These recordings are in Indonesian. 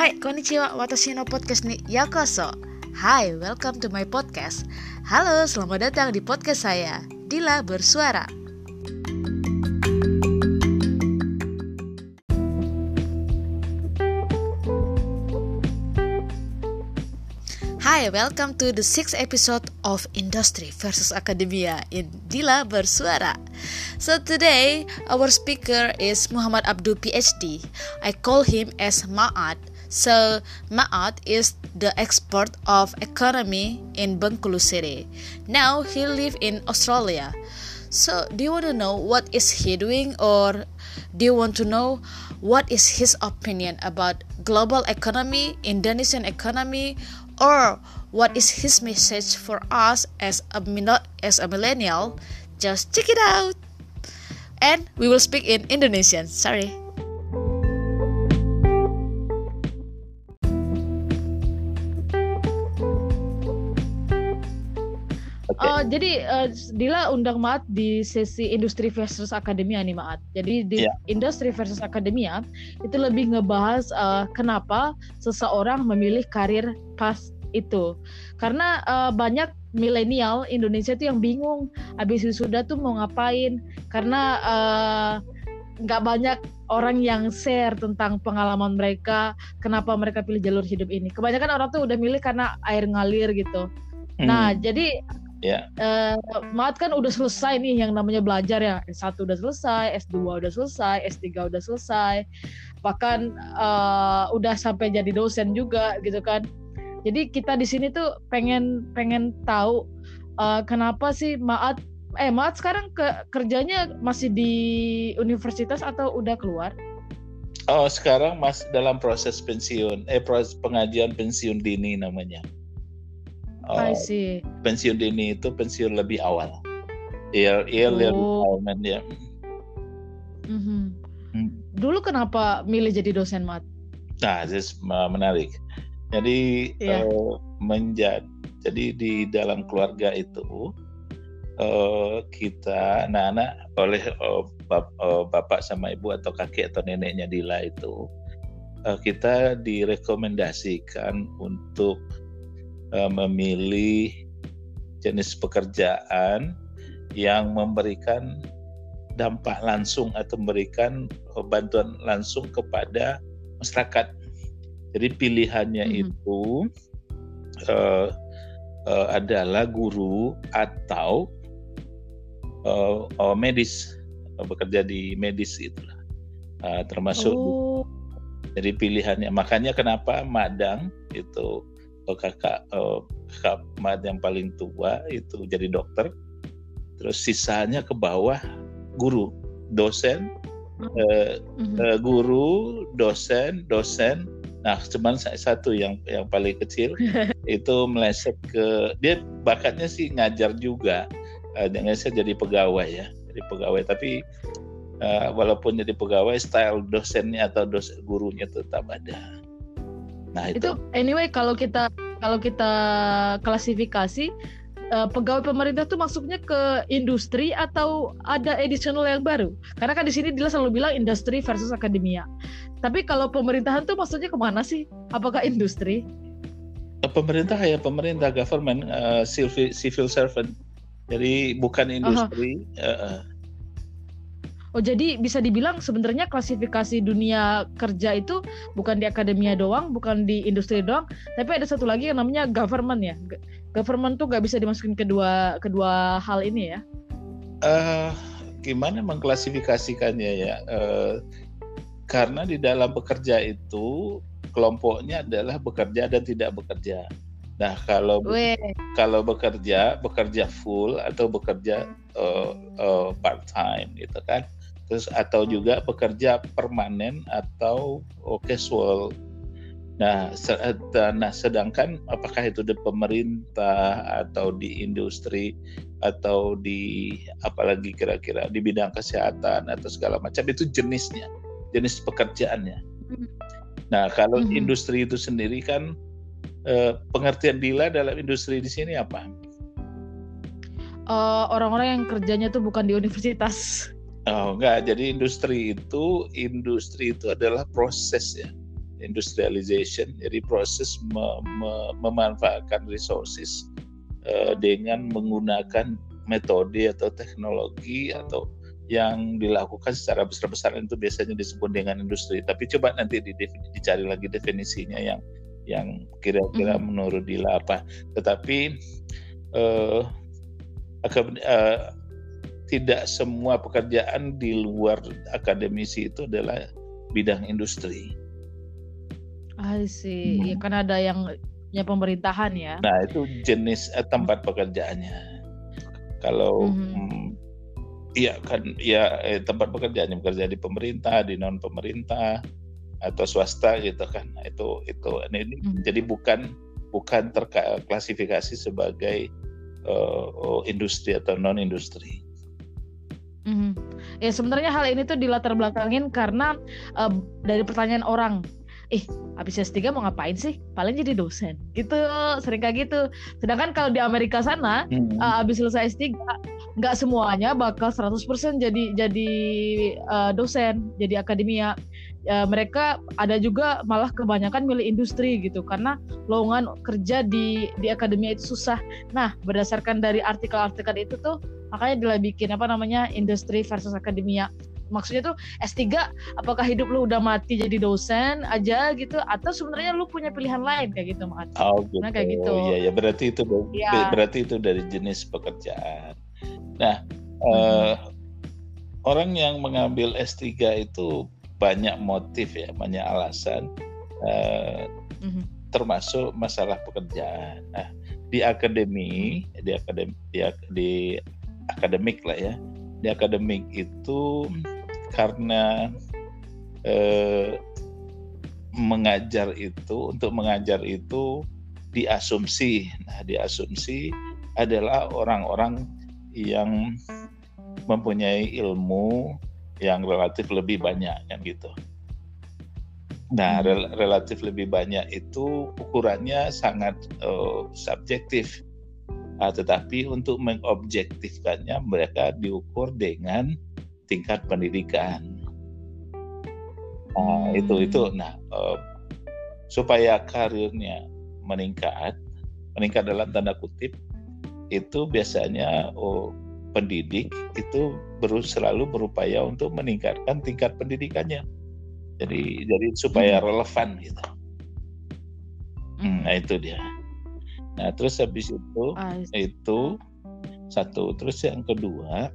Hai, konnichiwa, watashi no podcast ni yakoso. Hai, welcome to my podcast. Halo, selamat datang di podcast saya, Dila Bersuara. Hi, welcome to the sixth episode of Industry versus Academia in Dila Bersuara. So today, our speaker is Muhammad Abdul PhD. I call him as Ma'at. So Ma'at is the expert of economy in Bengkulu City. Now he live in Australia. So do you want to know what is he doing or do you want to know what is his opinion about global economy, Indonesian economy, or what is his message for us as a as a millennial just check it out and we will speak in Indonesian sorry Uh, jadi uh, Dila undang Maat di sesi industri versus akademia nih Maat. Jadi di yeah. industri versus akademia itu lebih ngebahas uh, kenapa seseorang memilih karir pas itu. Karena uh, banyak milenial Indonesia itu yang bingung habis sudah tuh mau ngapain karena nggak uh, banyak orang yang share tentang pengalaman mereka kenapa mereka pilih jalur hidup ini. Kebanyakan orang tuh udah milih karena air ngalir gitu. Nah, hmm. Jadi. Yeah. Uh, Mat kan udah selesai nih yang namanya belajar ya. S1 udah selesai, S2 udah selesai, S3 udah selesai. Bahkan uh, udah sampai jadi dosen juga gitu kan. Jadi kita di sini tuh pengen pengen tahu uh, kenapa sih Maat eh Maat sekarang ke, kerjanya masih di universitas atau udah keluar? Oh, sekarang masih dalam proses pensiun. Eh proses pengajian pensiun dini namanya. I oh, see. Pensiun dini itu pensiun lebih awal. Early oh. retirement ya. Mm-hmm. Hmm. Dulu kenapa milih jadi dosen mat? Nah, itu menarik. Jadi yeah. uh, menjadi jadi di dalam keluarga itu uh, kita anak-anak oleh uh, bap, uh, bapak sama ibu atau kakek atau neneknya Dila itu uh, kita direkomendasikan untuk uh, memilih jenis pekerjaan yang memberikan dampak langsung atau memberikan uh, bantuan langsung kepada masyarakat. Jadi pilihannya mm -hmm. itu uh, uh, adalah guru atau uh, uh, medis uh, bekerja di medis itulah uh, termasuk. Oh. Jadi pilihannya makanya kenapa Madang itu kakak uh, kakak mat yang paling tua itu jadi dokter. Terus sisanya ke bawah guru dosen uh, uh, guru dosen dosen. Nah cuman satu yang yang paling kecil itu meleset ke dia bakatnya sih ngajar juga. Uh, dengan saya jadi pegawai ya jadi pegawai. Tapi uh, walaupun jadi pegawai style dosennya atau dosen gurunya tetap ada Nah, itu. itu anyway kalau kita kalau kita klasifikasi uh, pegawai pemerintah tuh masuknya ke industri atau ada additional yang baru? Karena kan di sini Dila selalu bilang industri versus akademia. Tapi kalau pemerintahan tuh maksudnya ke mana sih? Apakah industri? Pemerintah ya pemerintah government uh, civil civil servant. Jadi bukan industri. Uh -huh. uh, Oh jadi bisa dibilang sebenarnya klasifikasi dunia kerja itu bukan di akademia doang, bukan di industri doang, tapi ada satu lagi yang namanya government ya. Government tuh gak bisa dimasukin kedua kedua hal ini ya. Uh, gimana mengklasifikasikannya ya? Uh, karena di dalam bekerja itu kelompoknya adalah bekerja dan tidak bekerja. Nah kalau Weh. kalau bekerja bekerja full atau bekerja uh, uh, part time gitu kan terus atau juga pekerja permanen atau casual. Nah, nah, sedangkan apakah itu di pemerintah atau di industri atau di apalagi kira-kira di bidang kesehatan atau segala macam itu jenisnya, jenis pekerjaannya. Hmm. Nah, kalau mm -hmm. industri itu sendiri kan eh, pengertian Dila dalam industri di sini apa? Eh, orang-orang uh, yang kerjanya tuh bukan di universitas. Oh enggak, jadi industri itu industri itu adalah proses ya. industrialization, jadi proses me, me, memanfaatkan resources uh, dengan menggunakan metode atau teknologi atau yang dilakukan secara besar-besaran itu biasanya disebut dengan industri. Tapi coba nanti dicari lagi definisinya yang yang kira-kira mm -hmm. menurut Dila apa. Tetapi uh, tidak semua pekerjaan di luar akademisi itu adalah bidang industri. I see. Hmm. Ya kan ada yang punya pemerintahan ya. Nah, itu jenis uh, tempat pekerjaannya. Kalau mm-hmm. mm, iya kan ya eh, tempat pekerjaannya bekerja di pemerintah, di non pemerintah atau swasta gitu kan. Nah, itu itu ini mm-hmm. jadi bukan bukan terklasifikasi sebagai uh, industri atau non industri. Mm-hmm. Ya sebenarnya hal ini tuh dilatar belakangin karena uh, dari pertanyaan orang eh habis S3 mau ngapain sih? Paling jadi dosen. Gitu, sering kayak gitu. Sedangkan kalau di Amerika sana hmm. uh, habis selesai S3 nggak semuanya bakal 100% jadi jadi uh, dosen, jadi akademia. Uh, mereka ada juga malah kebanyakan milih industri gitu karena lowongan kerja di di akademia itu susah. Nah, berdasarkan dari artikel-artikel itu tuh makanya dia bikin apa namanya industri versus akademia maksudnya tuh S3 apakah hidup lu udah mati jadi dosen aja gitu atau sebenarnya lu punya pilihan lain kayak gitu Mat? Oh gitu. Nah, kayak gitu. Iya ya berarti itu ya. berarti itu dari jenis pekerjaan. Nah, hmm. uh, orang yang mengambil S3 itu banyak motif ya, banyak alasan uh, hmm. termasuk masalah pekerjaan. Nah, di akademi, di akademi di, di akademik lah ya. Di akademik itu karena eh, mengajar itu untuk mengajar itu diasumsi nah diasumsi adalah orang-orang yang mempunyai ilmu yang relatif lebih banyak kan gitu nah hmm. rel relatif lebih banyak itu ukurannya sangat uh, subjektif uh, tetapi untuk mengobjektifkannya mereka diukur dengan tingkat pendidikan. Nah, hmm. itu itu nah uh, supaya karirnya meningkat, meningkat dalam tanda kutip itu biasanya oh, pendidik itu baru selalu berupaya untuk meningkatkan tingkat pendidikannya. Jadi jadi supaya hmm. relevan gitu. Hmm. Nah itu dia. Nah terus habis itu itu satu. Terus yang kedua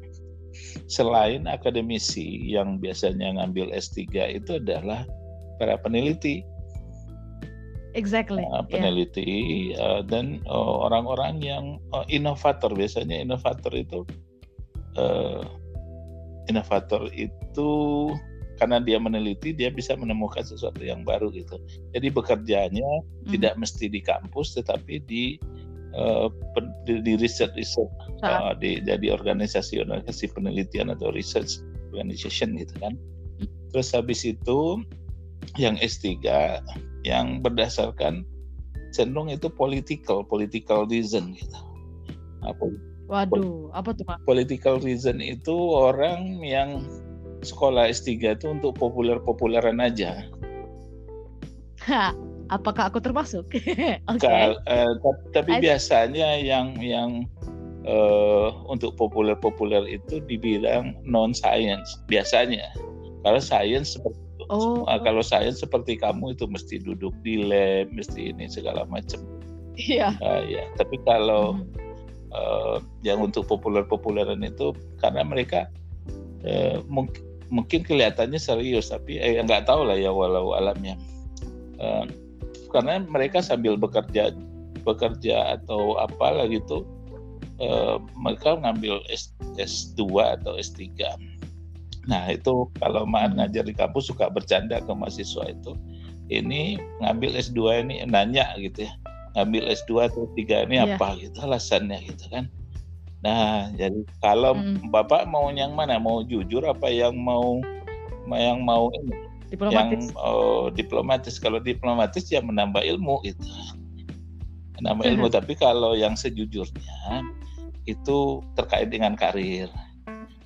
selain akademisi yang biasanya ngambil S3 itu adalah para peneliti. Exactly. Uh, peneliti yeah. uh, dan uh, orang-orang yang uh, inovator biasanya inovator itu uh, inovator itu karena dia meneliti dia bisa menemukan sesuatu yang baru gitu. Jadi bekerjanya mm. tidak mesti di kampus tetapi di uh, di, di riset riset uh, di jadi organisasi organisasi penelitian atau research organization gitu kan hmm. terus habis itu yang S3 yang berdasarkan cenderung itu political political reason gitu apa Waduh, apa tuh Pak? Political reason itu orang yang sekolah S3 itu untuk populer-populeran aja. apakah aku termasuk? okay. uh, tapi I... biasanya yang yang uh, untuk populer-populer itu dibilang non science biasanya. Kalau science seperti itu. Oh. Uh, kalau science seperti kamu itu mesti duduk di lab, mesti ini segala macam. Iya. Uh, ya. Tapi kalau hmm. Uh, yang untuk populer-populeran itu karena mereka uh, mungkin mungkin kelihatannya serius tapi eh, nggak tahu lah ya walau alamnya. Uh, karena mereka sambil bekerja bekerja atau apalah gitu eh, mereka ngambil S, S2 atau S3 nah itu kalau maat ngajar di kampus suka bercanda ke mahasiswa itu ini ngambil S2 ini nanya gitu ya ngambil S2 atau S3 ini yeah. apa gitu alasannya gitu kan nah jadi kalau hmm. bapak mau yang mana mau jujur apa yang mau yang mau ini diplomatis. yang oh, diplomatis kalau diplomatis ya menambah ilmu itu menambah ilmu tapi kalau yang sejujurnya itu terkait dengan karir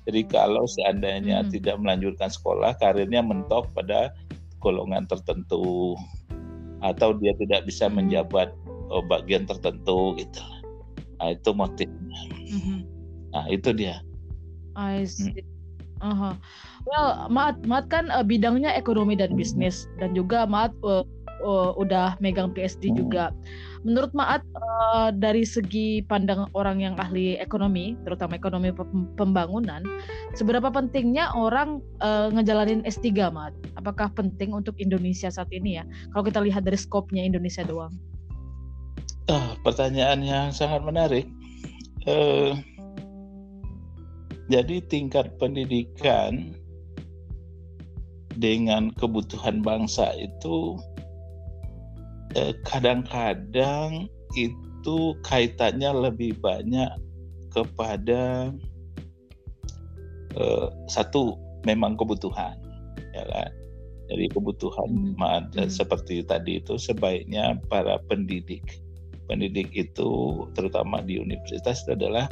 jadi kalau seandainya hmm. tidak melanjutkan sekolah karirnya mentok pada golongan tertentu atau dia tidak bisa hmm. menjabat oh, bagian tertentu gitu. Nah, itu motifnya. Mm-hmm. Nah, itu dia. I see. Hmm. Uh-huh. Well, Maat, Maat kan uh, bidangnya ekonomi dan bisnis dan juga Maat uh, uh, udah megang PSD hmm. juga. Menurut Maat uh, dari segi pandang orang yang ahli ekonomi, terutama ekonomi pembangunan, seberapa pentingnya orang uh, ngejalanin S3 Maat? Apakah penting untuk Indonesia saat ini ya? Kalau kita lihat dari skopnya Indonesia doang. Uh, pertanyaan yang sangat menarik. Uh, jadi tingkat pendidikan dengan kebutuhan bangsa itu eh, kadang-kadang itu kaitannya lebih banyak kepada eh, satu memang kebutuhan ya kan jadi kebutuhan hmm. hmm. seperti tadi itu sebaiknya para pendidik pendidik itu terutama di universitas itu adalah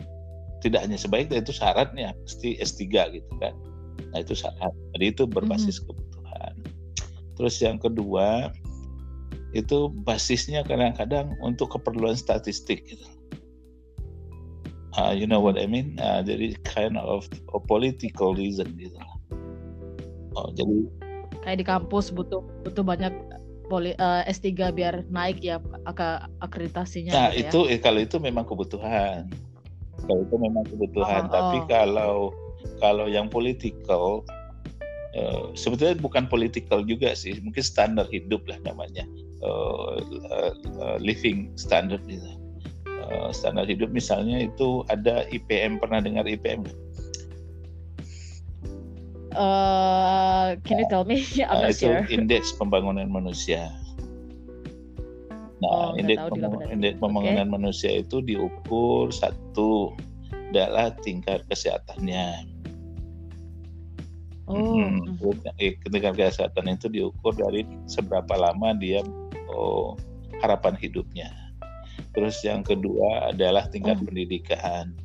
tidak hanya sebaiknya itu syaratnya pasti S3 gitu kan. Nah itu syarat. Jadi itu berbasis mm -hmm. kebutuhan. Terus yang kedua itu basisnya kadang-kadang untuk keperluan statistik gitu. Uh, you know what I mean? Uh, jadi kind of a political reason gitu. Oh, jadi kayak di kampus butuh butuh banyak poli, uh, S3 biar naik ya ak akreditasinya. Nah, gitu itu ya. kalau itu memang kebutuhan kalau itu memang kebutuhan oh, tapi oh. kalau kalau yang politikal uh, sebetulnya bukan politikal juga sih mungkin standar hidup lah namanya uh, uh, living standard gitu uh, standar hidup misalnya itu ada IPM pernah dengar IPM Uh, can you tell me? I'm uh, itu sure. indeks pembangunan manusia. Nah, oh, indeks, pembangunan, indeks pembangunan okay. manusia itu diukur satu adalah tingkat kesehatannya. Oh. Hmm, tingkat kesehatan itu diukur dari seberapa lama dia oh, harapan hidupnya. Terus yang kedua adalah tingkat oh. pendidikan.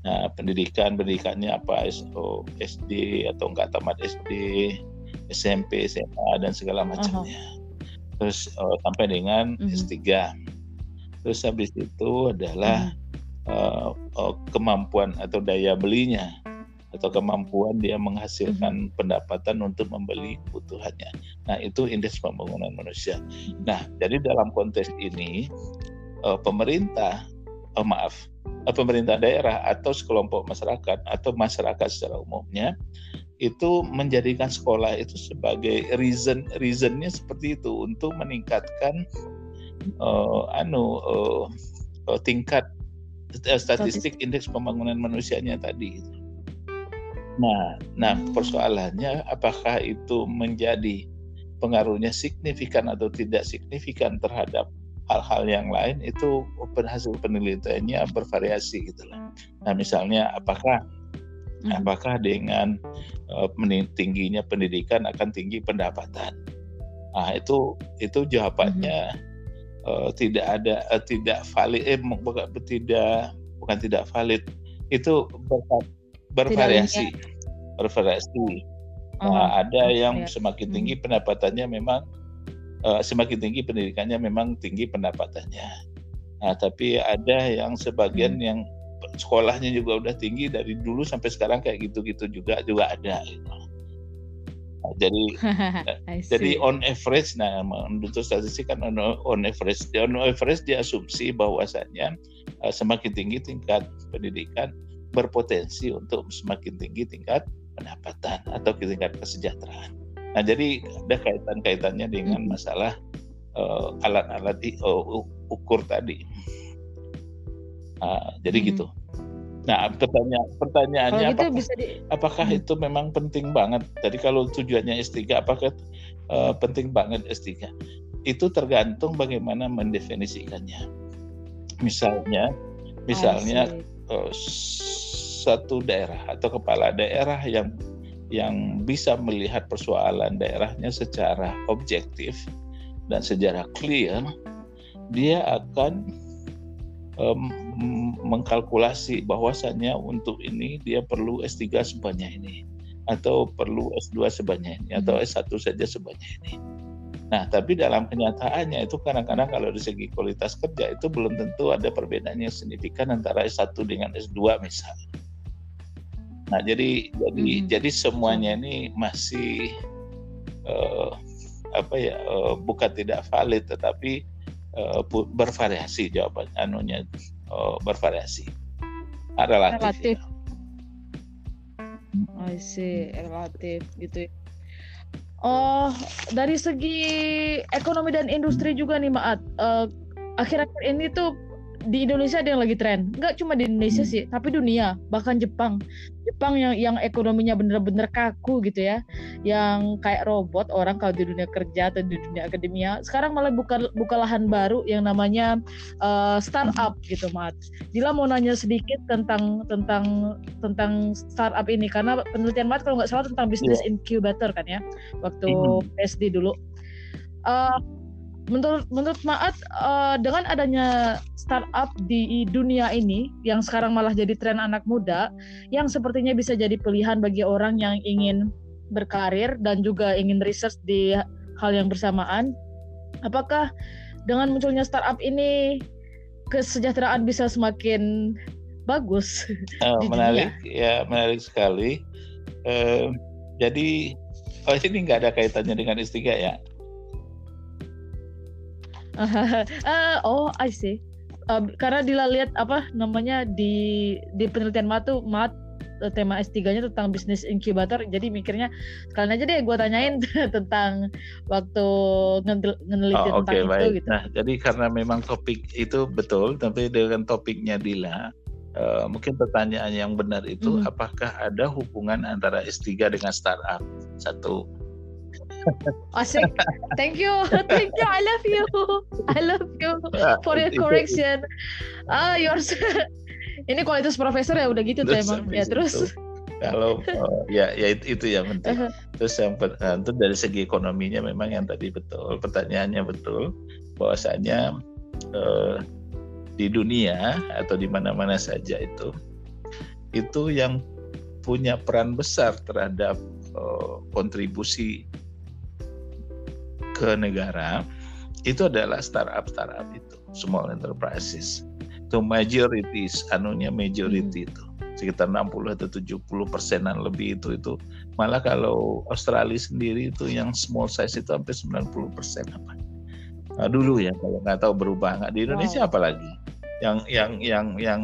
Nah, pendidikan pendidikannya apa? Oh, SD atau enggak tamat SD, SMP, SMA dan segala macamnya. Uh -huh terus uh, sampai dengan mm -hmm. S3 terus habis itu adalah mm -hmm. uh, uh, kemampuan atau daya belinya atau kemampuan dia menghasilkan mm -hmm. pendapatan untuk membeli kebutuhannya. Nah, itu indeks pembangunan manusia. Nah, jadi dalam konteks ini uh, pemerintah uh, maaf, uh, pemerintah daerah atau sekelompok masyarakat atau masyarakat secara umumnya itu menjadikan sekolah itu sebagai reason reasonnya seperti itu untuk meningkatkan uh, anu uh, uh, tingkat statistik. indeks pembangunan manusianya tadi. Nah, nah persoalannya apakah itu menjadi pengaruhnya signifikan atau tidak signifikan terhadap hal-hal yang lain itu hasil penelitiannya bervariasi gitu lah. Nah, misalnya apakah Hmm. Apakah dengan uh, tingginya pendidikan akan tinggi pendapatan? Nah itu itu jawabannya hmm. uh, tidak ada uh, tidak valid eh bukan tidak bukan tidak valid itu ber, bervariasi bervariasi. Oh, nah, ada yang ya. semakin tinggi hmm. pendapatannya memang uh, semakin tinggi pendidikannya memang tinggi pendapatannya. Nah, tapi ada yang sebagian hmm. yang sekolahnya juga udah tinggi dari dulu sampai sekarang kayak gitu-gitu juga juga ada gitu. Nah, jadi jadi on average nah menurut statistik kan on, on average on average dia asumsi bahwasanya uh, semakin tinggi tingkat pendidikan berpotensi untuk semakin tinggi tingkat pendapatan atau tingkat kesejahteraan. Nah, jadi ada kaitan-kaitannya dengan hmm. masalah uh, alat-alat uh, ukur tadi. Nah, jadi hmm. gitu. Nah, pertanyaan pertanyaannya gitu apakah, bisa di... apakah hmm. itu memang penting banget? Jadi kalau tujuannya S3 apakah uh, penting banget S3? Itu tergantung bagaimana mendefinisikannya. Misalnya misalnya uh, satu daerah atau kepala daerah yang yang bisa melihat persoalan daerahnya secara objektif dan secara clear, dia akan um, mengkalkulasi bahwasannya untuk ini dia perlu S3 sebanyak ini atau perlu S2 sebanyak ini atau S1 saja sebanyak ini. Nah, tapi dalam kenyataannya itu kadang-kadang kalau dari segi kualitas kerja itu belum tentu ada perbedaan yang signifikan antara S1 dengan S2 misalnya. Nah, jadi jadi hmm. jadi semuanya ini masih uh, apa ya uh, bukan tidak valid tetapi uh, bervariasi jawaban anunya uh, bervariasi. Relatif. Relatif. Ya. I see, relatif gitu. Ya. Oh, dari segi ekonomi dan industri juga nih Maat. Uh, akhir-akhir ini tuh di Indonesia ada yang lagi tren. Enggak cuma di Indonesia hmm. sih, tapi dunia, bahkan Jepang. Jepang yang yang ekonominya bener-bener kaku gitu ya. Yang kayak robot orang kalau di dunia kerja atau di dunia akademia. Sekarang malah buka buka lahan baru yang namanya uh, startup gitu, Mat. Dila mau nanya sedikit tentang tentang tentang startup ini karena penelitian Mat kalau nggak salah tentang bisnis yeah. incubator kan ya. Waktu hmm. PSD dulu. Uh, menurut menurut Maat uh, dengan adanya startup di dunia ini yang sekarang malah jadi tren anak muda yang sepertinya bisa jadi pilihan bagi orang yang ingin berkarir dan juga ingin research di hal yang bersamaan apakah dengan munculnya startup ini kesejahteraan bisa semakin bagus oh, menarik dunia? ya menarik sekali. Uh, jadi oh ini nggak ada kaitannya dengan S3 ya uh, oh, I see. Uh, karena Dila lihat apa namanya di di penelitian mat tuh mat eh, tema S3-nya tentang bisnis inkubator jadi mikirnya sekalian aja deh gue tanyain tentang waktu meneliti oh, tentang okay, itu baik. gitu. Nah, jadi karena memang topik itu betul tapi dengan topiknya Dila uh, mungkin pertanyaan yang benar itu mm -hmm. apakah ada hubungan antara S3 dengan startup? Satu Asik. Thank you. Thank you. I love you. I love you for your correction. Ah, yours. Ini kualitas profesor ya udah gitu tuh emang. Ya terus. Kalau uh, ya ya itu, itu yang penting. Uh-huh. Terus yang uh, itu dari segi ekonominya memang yang tadi betul. Pertanyaannya betul bahwasanya uh, di dunia atau di mana-mana saja itu itu yang punya peran besar terhadap uh, kontribusi ke negara itu adalah startup startup itu small enterprises. Itu majorities anunya majority hmm. itu. Sekitar 60 atau 70 persenan lebih itu itu. Malah kalau Australia sendiri itu yang small size itu sampai 90 persen apa. Nah, dulu ya kalau nggak tahu berubah nggak. Di Indonesia wow. apalagi yang yang yang yang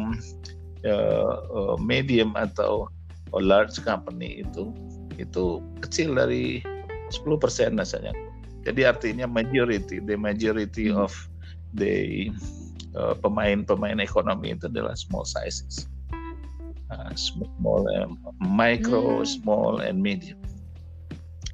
uh, uh, medium atau large company itu itu kecil dari 10 persen rasanya jadi artinya majority, the majority hmm. of the uh, pemain-pemain ekonomi itu adalah small sizes, uh, small, um, micro, hmm. small, and medium.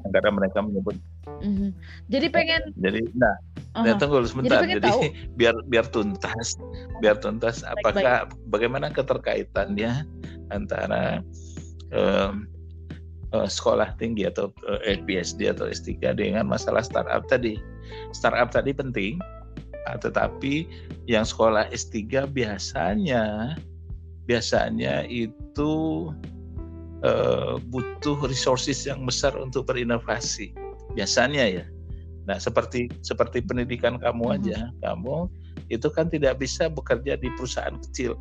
Karena mereka menyebut. Mm-hmm. Jadi pengen. Jadi, nah, uh-huh. nah tunggu sebentar. Jadi, Jadi biar biar tuntas, biar tuntas. Apakah baik, baik. bagaimana keterkaitannya antara um, uh, sekolah tinggi atau uh, eh, PhD atau S3 dengan masalah startup tadi. Startup tadi penting, uh, tetapi yang sekolah S3 biasanya biasanya itu uh, butuh resources yang besar untuk berinovasi. Biasanya ya. Nah, seperti seperti pendidikan kamu mm-hmm. aja, hmm. kamu itu kan tidak bisa bekerja di perusahaan kecil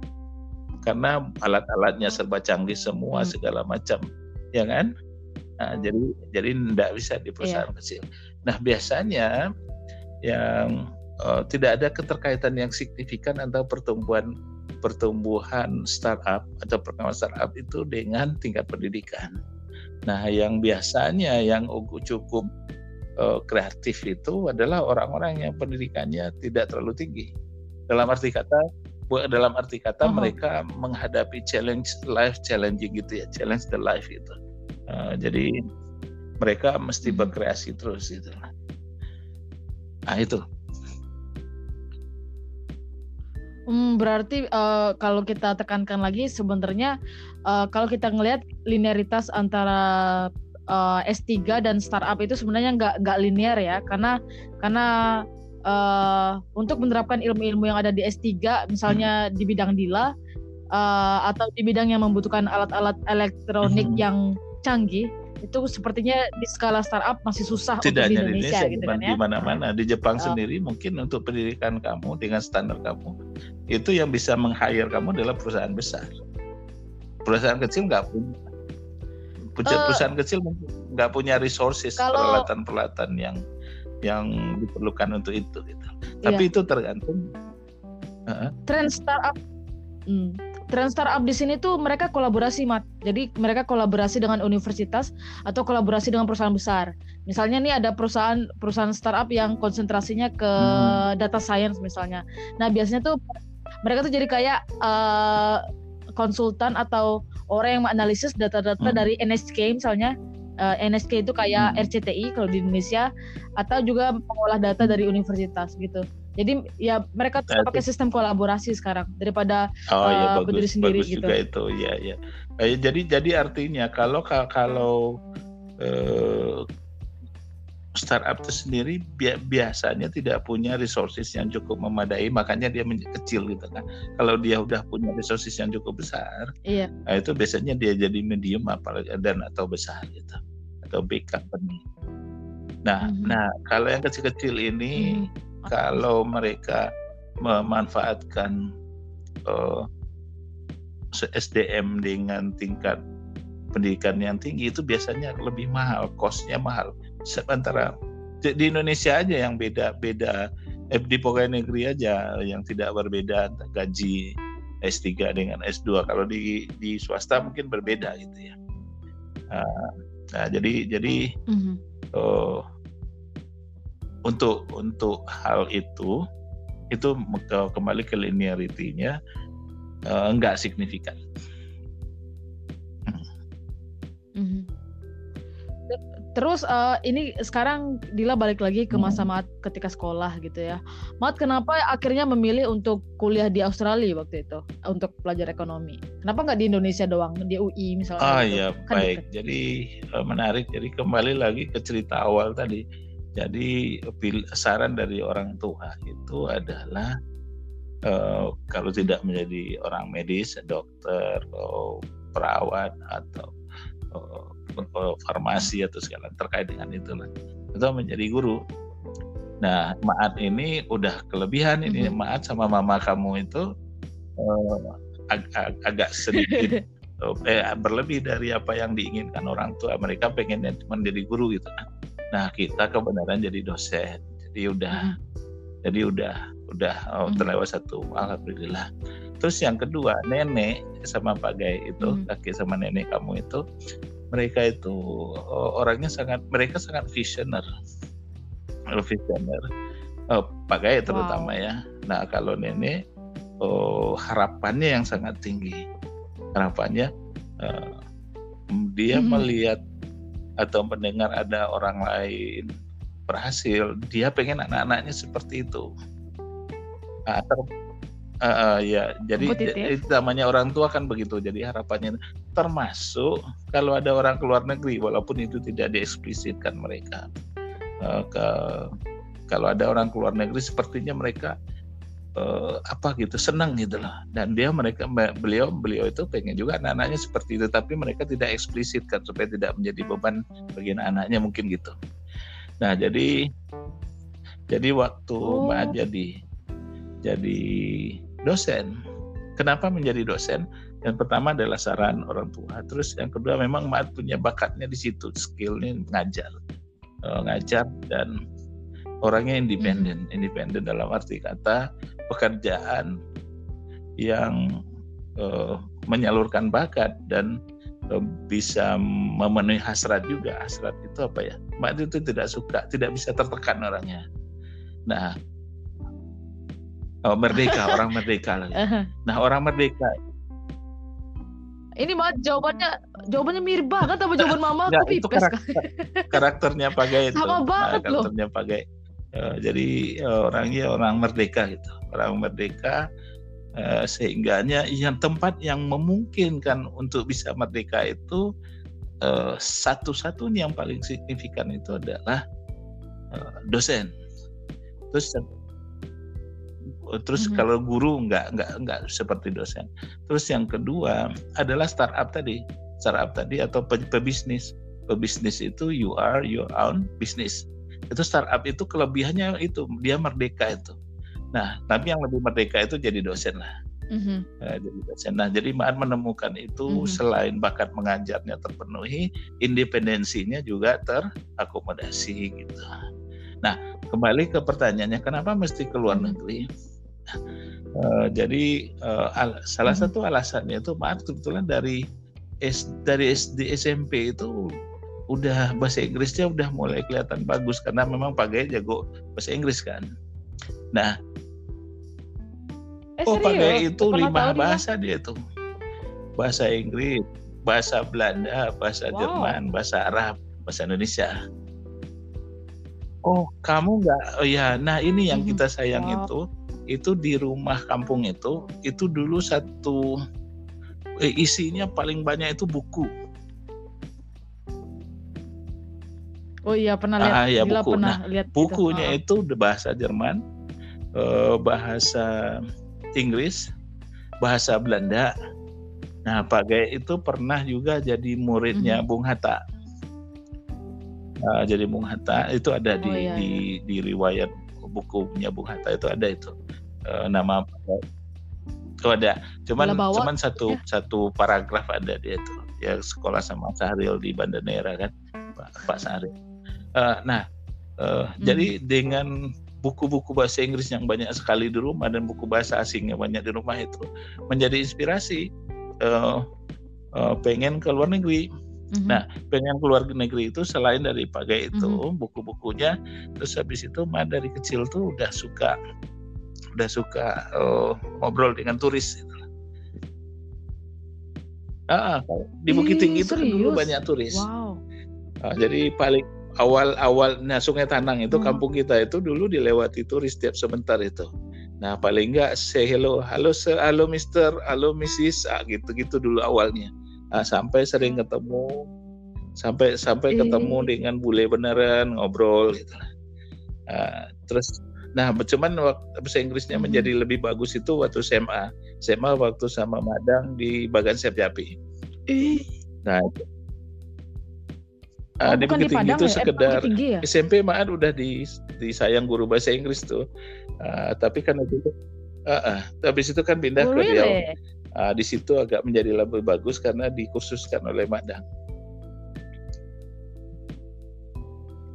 karena alat-alatnya serba canggih semua hmm. segala macam ya kan? Nah, jadi jadi tidak bisa di perusahaan yeah. kecil. Nah biasanya yang uh, tidak ada keterkaitan yang signifikan antara pertumbuhan pertumbuhan startup atau perkembangan startup itu dengan tingkat pendidikan. Nah yang biasanya yang cukup uh, kreatif itu adalah orang-orang yang pendidikannya tidak terlalu tinggi. Dalam arti kata dalam arti kata uh -huh. mereka menghadapi challenge life challenging gitu ya challenge the life itu Uh, jadi mereka mesti hmm. berkreasi terus gitu. Nah itu. Hmm, berarti uh, kalau kita tekankan lagi sebenarnya uh, kalau kita ngelihat linearitas antara uh, S3 dan startup itu sebenarnya nggak nggak linear ya karena karena uh, untuk menerapkan ilmu-ilmu yang ada di S3 misalnya hmm. di bidang dila uh, atau di bidang yang membutuhkan alat-alat elektronik hmm. yang canggih itu sepertinya di skala startup masih susah Tidak untuk di Indonesia, Indonesia, gitu kan di ya. mana-mana. Di Jepang uh, sendiri mungkin untuk pendidikan kamu dengan standar kamu itu yang bisa meng-hire kamu adalah perusahaan besar. Perusahaan kecil nggak punya. Perusahaan uh, kecil nggak punya resources peralatan-peralatan yang yang diperlukan untuk itu gitu. Tapi iya. itu tergantung uh, tren startup. Hmm tren startup di sini tuh mereka kolaborasi mat jadi mereka kolaborasi dengan universitas atau kolaborasi dengan perusahaan besar misalnya nih ada perusahaan perusahaan startup yang konsentrasinya ke hmm. data science misalnya nah biasanya tuh mereka tuh jadi kayak uh, konsultan atau orang yang menganalisis data-data hmm. dari NSK misalnya uh, eh, NSK itu kayak hmm. RCTI kalau di Indonesia atau juga mengolah data dari universitas gitu jadi ya mereka tuh nah, pakai sistem kolaborasi sekarang daripada oh, uh, ya, bagus, berdiri sendiri bagus gitu. juga itu ya ya. Eh, jadi jadi artinya kalau kalau uh, startup itu sendiri bi biasanya tidak punya resources yang cukup memadai makanya dia kecil gitu kan kalau dia udah punya resources yang cukup besar iya. nah itu biasanya dia jadi medium apalagi dan atau besar gitu atau big company nah mm -hmm. nah kalau yang kecil-kecil ini mm -hmm kalau mereka memanfaatkan uh, eh, SDM dengan tingkat pendidikan yang tinggi itu biasanya lebih mahal, kosnya mahal. Sementara di Indonesia aja yang beda-beda, eh, di pegawai negeri aja yang tidak berbeda gaji S3 dengan S2. Kalau di di swasta mungkin berbeda gitu ya. Nah, nah jadi jadi mm -hmm. uh, untuk untuk hal itu itu kembali ke linearity-nya uh, enggak signifikan. Mm-hmm. Terus uh, ini sekarang Dila balik lagi ke masa hmm. Mat ketika sekolah gitu ya. Mat kenapa akhirnya memilih untuk kuliah di Australia waktu itu untuk belajar ekonomi? Kenapa nggak di Indonesia doang di UI misalnya? Ah ya kan baik. Jadi uh, menarik. Jadi kembali lagi ke cerita awal tadi jadi saran dari orang tua itu adalah uh, kalau tidak menjadi orang medis, dokter, atau perawat atau uh, farmasi atau segala terkait dengan itu lah, itu menjadi guru. Nah, Maat ini udah kelebihan ini mm -hmm. Maat sama mama kamu itu uh, ag ag agak sedikit eh, berlebih dari apa yang diinginkan orang tua. Mereka pengennya menjadi guru gitu Nah kita kebenaran jadi dosen, jadi udah hmm. jadi udah udah oh, terlewat satu, alhamdulillah. Terus yang kedua nenek sama Pak Gai itu hmm. kakek sama nenek kamu itu mereka itu oh, orangnya sangat mereka sangat visioner, visioner. Oh, Pak Gai terutama wow. ya. Nah kalau nenek oh, harapannya yang sangat tinggi, harapannya uh, dia hmm. melihat atau mendengar ada orang lain berhasil, dia pengen anak-anaknya seperti itu. Nah, ter, uh, uh, ya, jadi itu namanya orang tua kan begitu. Jadi harapannya termasuk kalau ada orang keluar negeri, walaupun itu tidak dieksplisitkan mereka. Uh, ke, kalau ada orang keluar negeri, sepertinya mereka uh, apa gitu senang gitu loh. Dan dia mereka beliau beliau itu pengen juga anak-anaknya seperti itu tapi mereka tidak eksplisit kan supaya tidak menjadi beban bagi anak-anaknya mungkin gitu. Nah jadi jadi waktu oh. Mbak jadi jadi dosen. Kenapa menjadi dosen? Yang pertama adalah saran orang tua. Terus yang kedua memang Mbak punya bakatnya di situ skillnya ngajar. Uh, ngajar dan orangnya independen hmm. independen dalam arti kata pekerjaan yang uh, menyalurkan bakat dan uh, bisa memenuhi hasrat juga. Hasrat itu apa ya? Mak itu tidak suka, tidak bisa tertekan orangnya. Nah, oh, merdeka, orang merdeka lagi. Nah, orang merdeka. Ini mah jawabannya jawabannya mirip banget sama jawaban mama aku pipes. Karakter, karakternya Pagai itu. Sama banget nah, karakternya loh. Pagai. Uh, jadi uh, orangnya orang merdeka gitu orang merdeka eh, sehingganya yang tempat yang memungkinkan untuk bisa merdeka itu eh, satu-satunya yang paling signifikan itu adalah eh, dosen. Terus terus mm -hmm. kalau guru nggak nggak nggak seperti dosen. Terus yang kedua adalah startup tadi, startup tadi atau pebisnis. pebisnis itu you are your own business. Itu startup itu kelebihannya itu dia merdeka itu. Nah, tapi yang lebih merdeka itu jadi dosen lah. Mm-hmm. Nah, jadi dosen. Nah, jadi Maan menemukan itu mm-hmm. selain bakat mengajarnya terpenuhi, independensinya juga terakomodasi gitu. Nah, kembali ke pertanyaannya, kenapa mesti ke luar negeri? Uh, jadi uh, al- salah mm-hmm. satu alasannya itu maaf kebetulan dari S dari SD SMP itu udah bahasa Inggrisnya udah mulai kelihatan bagus karena memang Pak jago bahasa Inggris kan. Nah, eh, oh Pak itu lima bahasa dia tuh, bahasa Inggris, bahasa Belanda, bahasa wow. Jerman, bahasa Arab, bahasa Indonesia. Oh kamu nggak? Oh ya, nah ini yang mm-hmm. kita sayang wow. itu itu di rumah kampung itu itu dulu satu eh, isinya paling banyak itu buku. Oh iya pernah lihat. Ah, ya, buku. pernah nah, lihat bukunya gitu. itu bahasa Jerman, eh, bahasa Inggris, bahasa Belanda. Nah, Pak Gaya itu pernah juga jadi muridnya mm -hmm. Bung Hatta. Nah, jadi Bung Hatta itu ada oh, di, iya, di iya. di riwayat bukunya Bung Hatta itu ada itu uh, nama itu ada cuman cuman satu ya. satu paragraf ada dia itu ya sekolah sama Sahril di Banda Neira kan Pak, Pak Sahril uh, nah uh, hmm. jadi dengan buku-buku bahasa Inggris yang banyak sekali di rumah dan buku bahasa asing yang banyak di rumah itu menjadi inspirasi uh, uh, pengen ke luar negeri Mm-hmm. Nah, pengen keluar negeri itu selain dari pakai itu mm-hmm. buku-bukunya, terus habis itu mah dari kecil tuh udah suka udah suka uh, ngobrol dengan turis gitu. Ah, di Bukit Tinggi itu kan dulu banyak turis. Wow. Ah, jadi paling awal-awal nah Sungai Tanang itu hmm. kampung kita itu dulu dilewati turis setiap sebentar itu. Nah paling enggak say hello, halo sir, halo mister, halo missis, ah, gitu-gitu dulu awalnya. Ah, sampai sering ketemu, sampai sampai ketemu dengan bule beneran ngobrol gitu. Ah, terus Nah, cuman waktu bahasa Inggrisnya hmm. menjadi lebih bagus itu waktu SMA. SMA waktu sama Madang di Bagan. Eh. Nah, itu. Oh, di Bukit Tinggi itu ya? sekedar eh, ya? SMP maaf udah di disayang guru bahasa Inggris tuh. Uh, tapi kan itu uh, uh, habis itu kan pindah oh, ke Riau. Uh, di situ agak menjadi lebih bagus karena dikhususkan oleh Madang.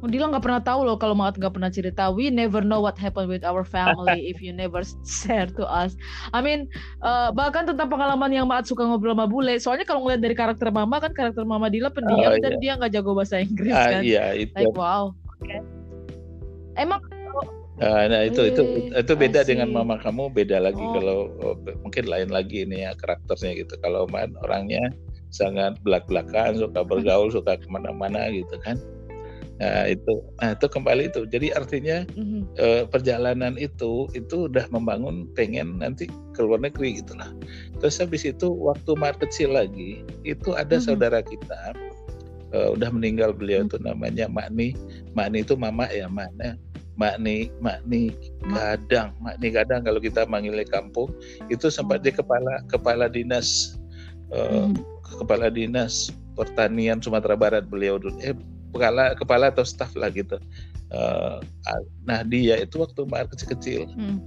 Dila nggak pernah tahu loh kalau Maat nggak pernah cerita. We never know what happened with our family if you never share to us. I mean, uh, bahkan tentang pengalaman yang Maat suka ngobrol sama bule. Soalnya kalau ngeliat dari karakter Mama kan karakter Mama Dila pendiam oh, dan iya. dia nggak jago bahasa Inggris uh, kan. Iya itu. Like wow. Okay. Emang Uh, nah itu itu itu beda dengan mama kamu beda lagi oh. kalau oh, mungkin lain lagi ini ya karakternya gitu kalau man orangnya sangat belak belakan suka bergaul suka ke mana-mana gitu kan Nah itu, nah itu kembali itu. Jadi artinya mm-hmm. eh, perjalanan itu itu udah membangun pengen nanti ke luar negeri gitulah. Terus habis itu waktu Mar kecil lagi itu ada mm-hmm. saudara kita eh, udah meninggal beliau mm-hmm. itu namanya Makni. Makni itu mama ya mana. Makni, Makni Gadang, Makni Gadang kalau kita manggilnya kampung itu sempat di kepala kepala dinas eh, mm-hmm. kepala dinas pertanian Sumatera Barat beliau dulu. Eh kepala kepala atau staff lah gitu. Uh, nah dia itu waktu Mbak kecil-kecil, hmm.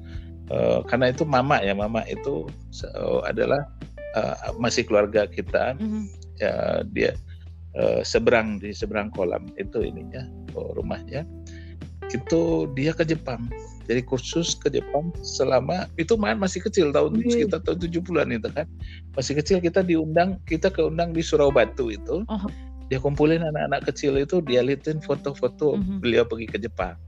uh, karena itu mama ya mama itu uh, adalah uh, masih keluarga kita, hmm. ya dia uh, seberang di seberang kolam itu ininya oh, rumahnya, itu dia ke Jepang. Jadi kursus ke Jepang selama itu man masih kecil tahun hmm. sekitar tahun 70-an itu kan. Masih kecil kita diundang, kita keundang di Surau Batu itu. Oh dia kumpulin anak-anak kecil itu dia liatin foto-foto mm-hmm. beliau pergi ke Jepang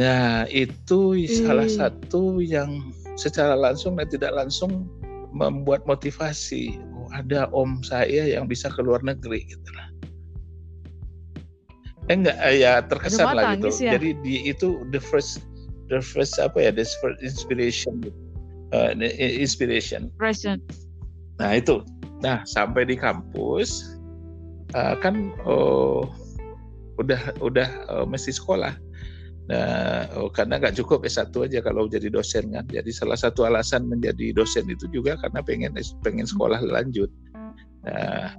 nah itu mm. salah satu yang secara langsung dan tidak langsung membuat motivasi oh, ada om saya yang bisa ke luar negeri gitu lah eh, enggak eh, ya terkesan lah gitu ya? jadi di itu the first the first apa ya the first inspiration uh, inspiration Present. nah itu Nah, sampai di kampus uh, kan oh, udah udah uh, mesti sekolah. Nah, oh, karena nggak cukup S1 aja kalau jadi dosen kan. Jadi salah satu alasan menjadi dosen itu juga karena pengen pengen sekolah lanjut. Nah,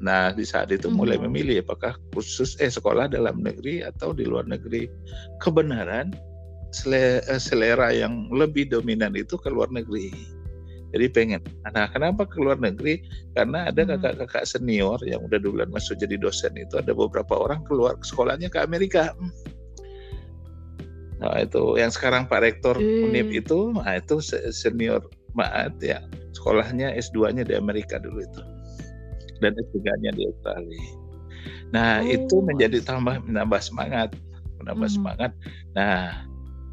nah di saat itu mulai mm-hmm. memilih apakah khusus eh sekolah dalam negeri atau di luar negeri. Kebenaran eh, selera yang lebih dominan itu ke luar negeri. Jadi pengen. Nah, kenapa ke luar negeri? Karena ada mm-hmm. kakak-kakak senior yang udah duluan masuk jadi dosen itu ada beberapa orang keluar sekolahnya ke Amerika. Nah, itu yang sekarang Pak Rektor hmm. Unip itu, nah itu senior Maat ya. Sekolahnya S2-nya di Amerika dulu itu. Dan S3-nya di Australia. Nah, oh. itu menjadi tambah menambah semangat, menambah hmm. semangat. Nah,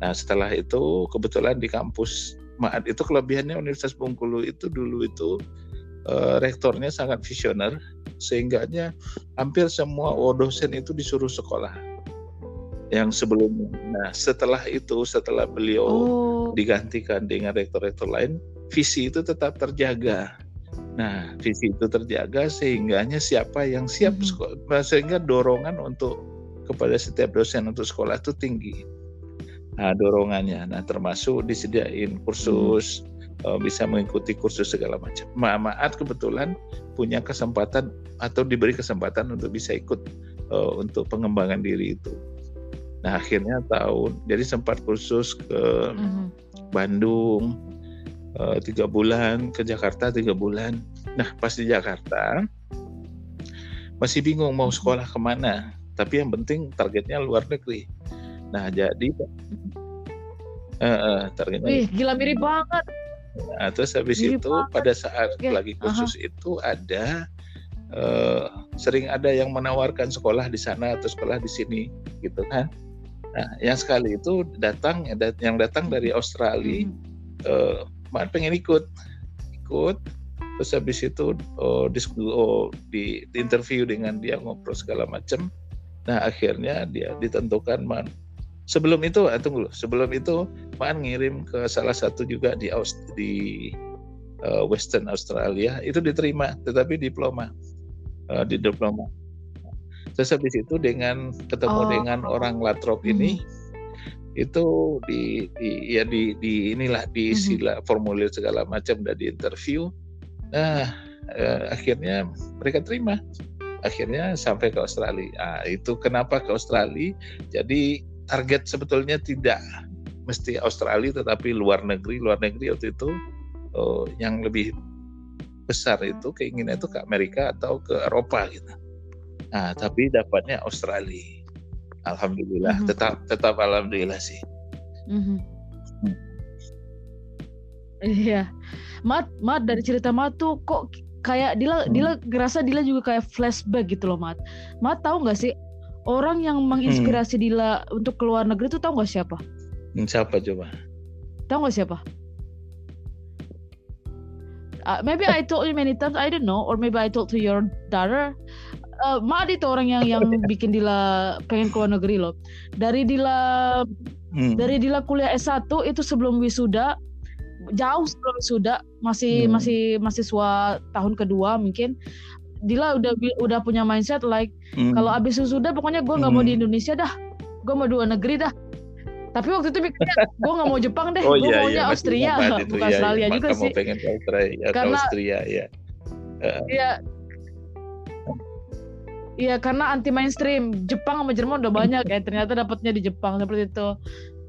nah setelah itu kebetulan di kampus Maat itu kelebihannya Universitas Bengkulu itu dulu itu uh, rektornya sangat visioner sehingga hampir semua dosen itu disuruh sekolah yang sebelumnya. Nah, setelah itu, setelah beliau oh. digantikan dengan rektor-rektor lain, visi itu tetap terjaga. Nah, visi itu terjaga sehingganya siapa yang siap mm -hmm. sekolah, sehingga dorongan untuk kepada setiap dosen untuk sekolah itu tinggi. Nah, dorongannya, nah termasuk disediain kursus, mm. bisa mengikuti kursus segala macam. Ma Maat kebetulan punya kesempatan atau diberi kesempatan untuk bisa ikut uh, untuk pengembangan diri itu. Nah akhirnya tahun jadi sempat kursus ke mm-hmm. Bandung uh, tiga bulan, ke Jakarta tiga bulan. Nah pas di Jakarta masih bingung mau sekolah ke mana. Tapi yang penting targetnya luar negeri. Nah jadi uh, uh, targetnya. Wih, gila mirip banget. Nah, terus habis mirip itu banget. pada saat okay. lagi kursus uh-huh. itu ada uh, sering ada yang menawarkan sekolah di sana atau sekolah di sini gitu kan. Nah, yang sekali itu datang yang datang dari Australia, hmm. uh, pengen ikut, ikut, terus habis itu oh, disku, oh, di, di interview dengan dia ngobrol segala macam. Nah akhirnya dia ditentukan man. Sebelum itu, ah, tunggu sebelum itu man ngirim ke salah satu juga di Aust di uh, Western Australia itu diterima, tetapi diploma, uh, di diploma. Terus habis itu dengan ketemu oh. dengan orang Latrop ini hmm. itu di, di ya di, di inilah di hmm. sila formulir segala macam dan di interview. Nah, eh, akhirnya mereka terima. Akhirnya sampai ke Australia. Nah, itu kenapa ke Australia? Jadi target sebetulnya tidak mesti Australia tetapi luar negeri. Luar negeri waktu itu oh, yang lebih besar itu keinginan itu ke Amerika atau ke Eropa gitu. Nah, tapi dapatnya Australia. Alhamdulillah, mm -hmm. tetap tetap alhamdulillah sih. Mm -hmm. hmm. Iya, Mat, Mat dari cerita Mat tuh kok kayak Dila, hmm. Dila ngerasa Dila juga kayak flashback gitu loh Mat. Mat tahu nggak sih orang yang menginspirasi hmm. Dila untuk keluar negeri tuh tahu nggak siapa? Hmm, siapa coba? Tahu nggak siapa? Uh, maybe I told you many times, I don't know, or maybe I told to your daughter uh, eh, Maat itu orang yang yang bikin Dila pengen keluar negeri loh. Dari Dila hmm. dari Dila kuliah S1 itu sebelum wisuda jauh sebelum wisuda masih hmm. masih mahasiswa tahun kedua mungkin Dila udah udah punya mindset like hmm. kalau abis wisuda pokoknya gue nggak hmm. mau di hmm. Indonesia dah gue mau dua negeri dah tapi waktu itu mikirnya gue nggak mau Jepang deh oh, gue iya, maunya iya, Austria bukan iya, Australia iya. juga sih pengen ke Australia, karena Austria ya uh. iya Iya karena anti mainstream Jepang sama Jerman udah banyak ya ternyata dapatnya di Jepang seperti itu.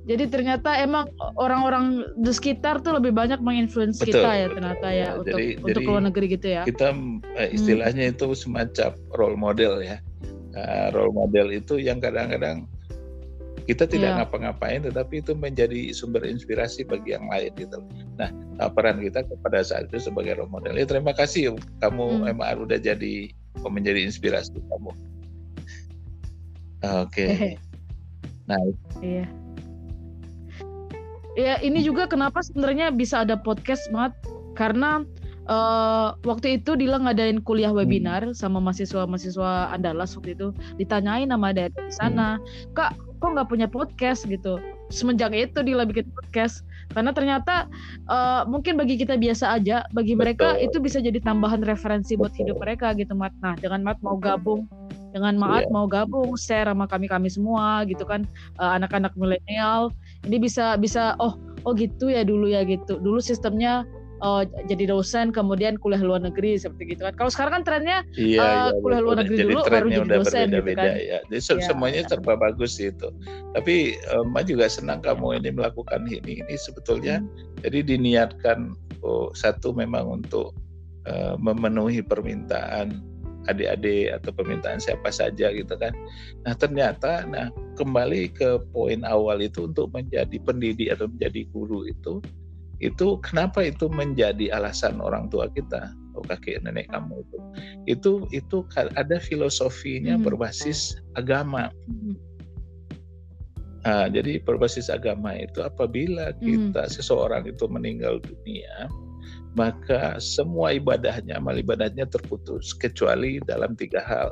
Jadi ternyata emang orang-orang di sekitar tuh lebih banyak menginfluence kita ya ternyata ya, ya untuk jadi, untuk luar negeri gitu ya. Kita eh, istilahnya hmm. itu semacam role model ya. Uh, role model itu yang kadang-kadang kita tidak yeah. ngapa-ngapain tetapi itu menjadi sumber inspirasi bagi yang lain gitu. Nah, peran kita kepada saat itu sebagai role model. Ya terima kasih kamu hmm. MR udah jadi menjadi inspirasi kamu. Oke. Okay. nah. Iya. Ya ini juga kenapa sebenarnya bisa ada podcast banget karena uh, waktu itu Dila ngadain kuliah webinar hmm. sama mahasiswa-mahasiswa Andalas waktu itu ditanyain nama dari sana, hmm. kak kok nggak punya podcast gitu. Semenjak itu Dila bikin podcast karena ternyata uh, mungkin bagi kita biasa aja bagi mereka Betul. itu bisa jadi tambahan referensi buat hidup mereka gitu mat nah dengan mat mau gabung dengan Maat yeah. mau gabung share sama kami kami semua gitu kan uh, anak-anak milenial ini bisa bisa oh oh gitu ya dulu ya gitu dulu sistemnya uh, jadi dosen kemudian kuliah luar negeri seperti gitu kan. Kalau sekarang kan trennya iya, uh, iya, kuliah luar negeri dulu baru jadi dosen gitu kan. Ya. Jadi ya. semuanya serba bagus itu. Tapi um, juga senang kamu ini melakukan ini. Ini sebetulnya hmm. jadi diniatkan oh, satu memang untuk uh, memenuhi permintaan adik-adik atau permintaan siapa saja gitu kan. Nah ternyata, nah kembali ke poin awal itu untuk menjadi pendidik atau menjadi guru itu, itu kenapa itu menjadi alasan orang tua kita, oh kakek nenek kamu itu, itu itu ada filosofinya hmm. berbasis agama. Hmm. Nah, jadi berbasis agama itu apabila hmm. kita hmm. seseorang itu meninggal dunia, maka semua ibadahnya, amal ibadahnya terputus kecuali dalam tiga hal.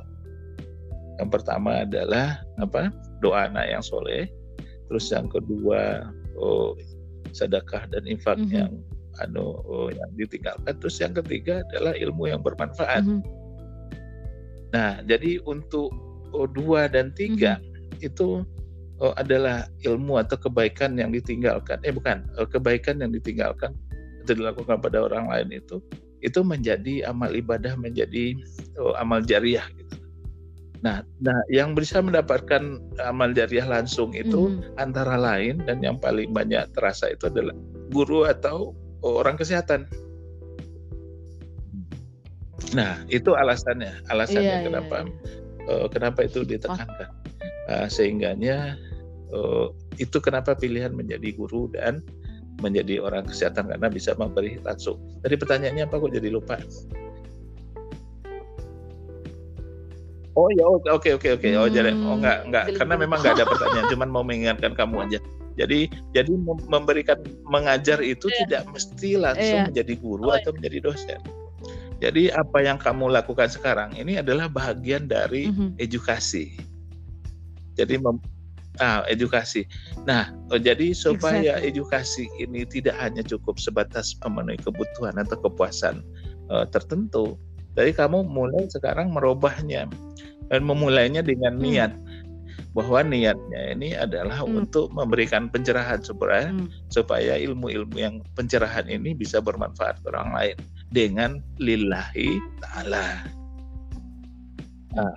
Yang pertama adalah apa? Doa anak yang soleh. Terus yang kedua oh, sedekah dan infak mm -hmm. yang anu oh, yang ditinggalkan. Terus yang ketiga adalah ilmu yang bermanfaat. Mm -hmm. Nah, jadi untuk oh, dua dan tiga mm -hmm. itu oh, adalah ilmu atau kebaikan yang ditinggalkan. Eh bukan, oh, kebaikan yang ditinggalkan dilakukan pada orang lain itu itu menjadi amal ibadah menjadi oh, amal jariah gitu. Nah, nah yang bisa mendapatkan amal jariah langsung itu mm. antara lain dan yang paling banyak terasa itu adalah guru atau orang kesehatan. Nah, itu alasannya, alasannya yeah, iya, kenapa yeah, yeah. Uh, kenapa itu ditekankan. Uh, sehingganya uh, itu kenapa pilihan menjadi guru dan menjadi orang kesehatan karena bisa memberi langsung. Tadi pertanyaannya apa kok jadi lupa? Oh ya oke oke oke oke. Oh jadi oh enggak enggak karena memang enggak ada pertanyaan, cuman mau mengingatkan kamu aja. Jadi jadi memberikan mengajar itu yeah. tidak mesti langsung yeah. menjadi guru oh, atau menjadi dosen. Jadi apa yang kamu lakukan sekarang ini adalah bagian dari mm -hmm. edukasi. Jadi ah, edukasi. Nah, oh, jadi supaya exactly. edukasi ini tidak hanya cukup sebatas memenuhi kebutuhan atau kepuasan uh, tertentu, jadi kamu mulai sekarang merubahnya dan memulainya dengan hmm. niat bahwa niatnya ini adalah hmm. untuk memberikan pencerahan supaya hmm. supaya ilmu-ilmu yang pencerahan ini bisa bermanfaat ke orang lain dengan lillahi taala. Nah.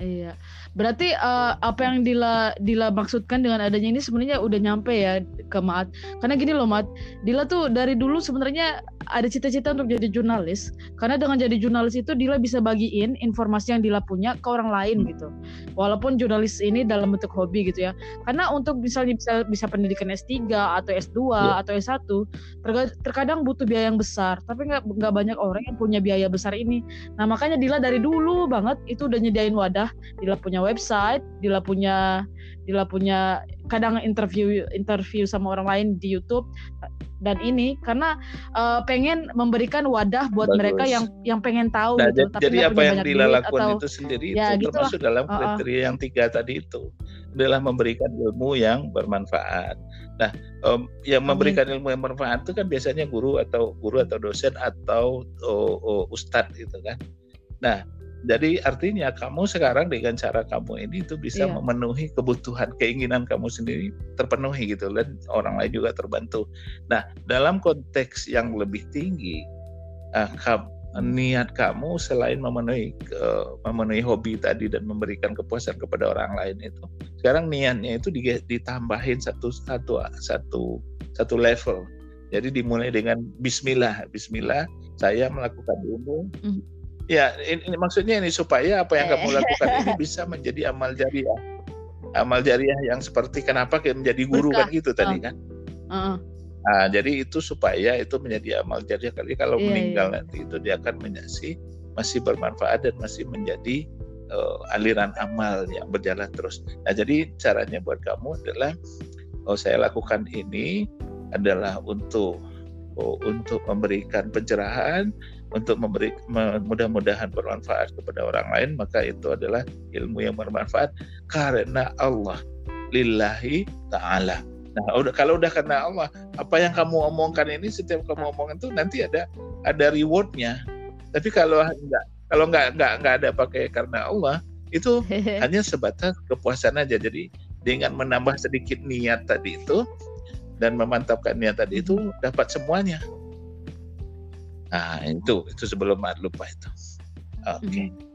Iya. Berarti uh, apa yang Dila Dila maksudkan dengan adanya ini sebenarnya udah nyampe ya ke Maat. Karena gini loh Maat, Dila tuh dari dulu sebenarnya ada cita-cita untuk jadi jurnalis. Karena dengan jadi jurnalis itu Dila bisa bagiin informasi yang Dila punya ke orang lain gitu. Walaupun jurnalis ini dalam bentuk hobi gitu ya. Karena untuk misalnya bisa bisa pendidikan S3 atau S2 yeah. atau S1 terkadang butuh biaya yang besar, tapi nggak nggak banyak orang yang punya biaya besar ini. Nah, makanya Dila dari dulu banget itu udah nyediain wadah, Dila punya punya website, Dila punya Dila punya kadang interview interview sama orang lain di YouTube dan ini karena uh, pengen memberikan wadah buat Bagus. mereka yang yang pengen tahu nah, gitu. Tapi jadi apa yang Dila lakukan atau, itu sendiri ya, itu gitu termasuk lah. dalam kriteria uh, uh. yang tiga tadi itu adalah memberikan ilmu yang bermanfaat. Nah, um, yang memberikan ilmu yang bermanfaat itu kan biasanya guru atau guru atau dosen atau oh, oh, ustadz gitu kan. Nah, jadi artinya kamu sekarang dengan cara kamu ini itu bisa yeah. memenuhi kebutuhan keinginan kamu sendiri terpenuhi gitu dan orang lain juga terbantu. Nah dalam konteks yang lebih tinggi uh, niat kamu selain memenuhi uh, memenuhi hobi tadi dan memberikan kepuasan kepada orang lain itu sekarang niatnya itu ditambahin satu satu satu satu level. Jadi dimulai dengan Bismillah, Bismillah saya melakukan ini. Mm Ya, ini, ini maksudnya ini supaya apa yang kamu lakukan ini bisa menjadi amal jariah. Amal jariah yang seperti kenapa menjadi guru Berkah. kan gitu tadi oh. kan. Uh. Nah, jadi itu supaya itu menjadi amal jariah kali kalau yeah, meninggal yeah. nanti itu dia akan menyaksi masih bermanfaat dan masih menjadi uh, aliran amal yang berjalan terus. Nah, jadi caranya buat kamu adalah oh saya lakukan ini adalah untuk oh, untuk memberikan pencerahan untuk memberi mudah-mudahan bermanfaat kepada orang lain maka itu adalah ilmu yang bermanfaat karena Allah lillahi taala. Nah, udah kalau udah karena Allah, apa yang kamu omongkan ini setiap kamu omongkan itu nanti ada ada rewardnya. Tapi kalau enggak kalau enggak enggak enggak ada pakai karena Allah, itu hanya sebatas kepuasan aja. Jadi dengan menambah sedikit niat tadi itu dan memantapkan niat tadi itu dapat semuanya. Nah itu itu sebelum mat lupa itu. Oke. Okay. Hmm.